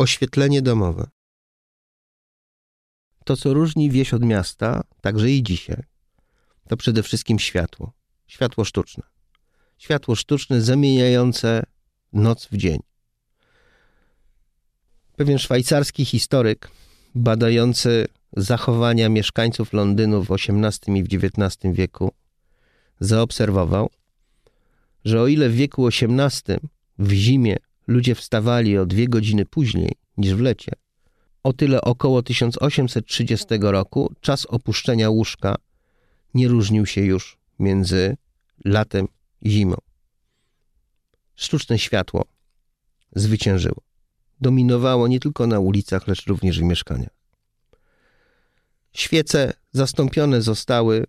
Oświetlenie domowe. To, co różni wieś od miasta, także i dzisiaj, to przede wszystkim światło. Światło sztuczne. Światło sztuczne zamieniające noc w dzień. Pewien szwajcarski historyk, badający zachowania mieszkańców Londynu w XVIII i w XIX wieku, zaobserwował, że o ile w wieku XVIII w zimie ludzie wstawali o dwie godziny później niż w lecie, o tyle około 1830 roku czas opuszczenia łóżka nie różnił się już między latem i zimą. Sztuczne światło zwyciężyło. Dominowało nie tylko na ulicach, lecz również w mieszkaniach. Świece zastąpione zostały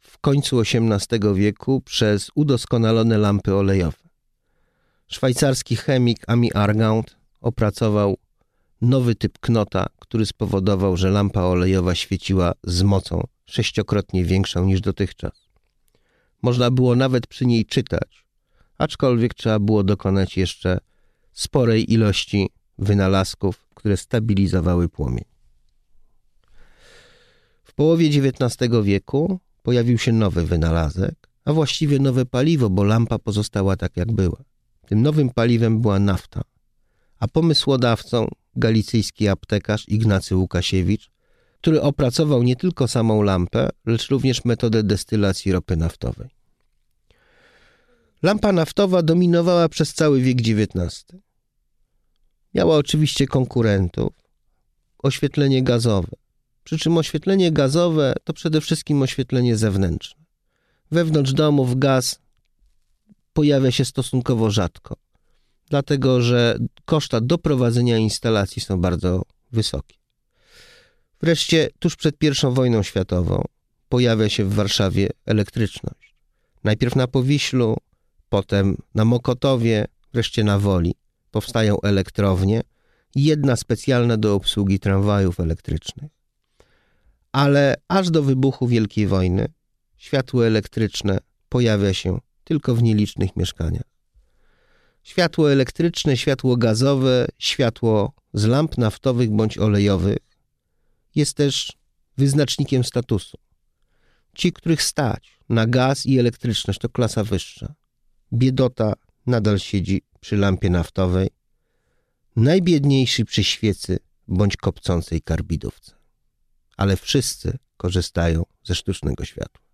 w końcu XVIII wieku przez udoskonalone lampy olejowe. Szwajcarski chemik Ami Argand opracował nowy typ knota, który spowodował, że lampa olejowa świeciła z mocą sześciokrotnie większą niż dotychczas. Można było nawet przy niej czytać, aczkolwiek trzeba było dokonać jeszcze sporej ilości wynalazków, które stabilizowały płomień. W połowie XIX wieku pojawił się nowy wynalazek, a właściwie nowe paliwo, bo lampa pozostała tak jak była. Tym nowym paliwem była nafta, a pomysłodawcą galicyjski aptekarz Ignacy Łukasiewicz, który opracował nie tylko samą lampę, lecz również metodę destylacji ropy naftowej. Lampa naftowa dominowała przez cały wiek XIX. Miała oczywiście konkurentów. Oświetlenie gazowe. Przy czym oświetlenie gazowe to przede wszystkim oświetlenie zewnętrzne. Wewnątrz domów gaz pojawia się stosunkowo rzadko, dlatego że koszta doprowadzenia instalacji są bardzo wysokie. Wreszcie tuż przed I wojną światową pojawia się w Warszawie elektryczność. Najpierw na Powiślu, potem na Mokotowie, wreszcie na Woli powstają elektrownie, jedna specjalna do obsługi tramwajów elektrycznych. Ale aż do wybuchu Wielkiej Wojny światło elektryczne pojawia się tylko w nielicznych mieszkaniach. Światło elektryczne, światło gazowe, światło z lamp naftowych bądź olejowych jest też wyznacznikiem statusu. Ci, których stać na gaz i elektryczność, to klasa wyższa. Biedota nadal siedzi przy lampie naftowej, najbiedniejszy przy świecy bądź kopcącej karbidówce. Ale wszyscy korzystają ze sztucznego światła.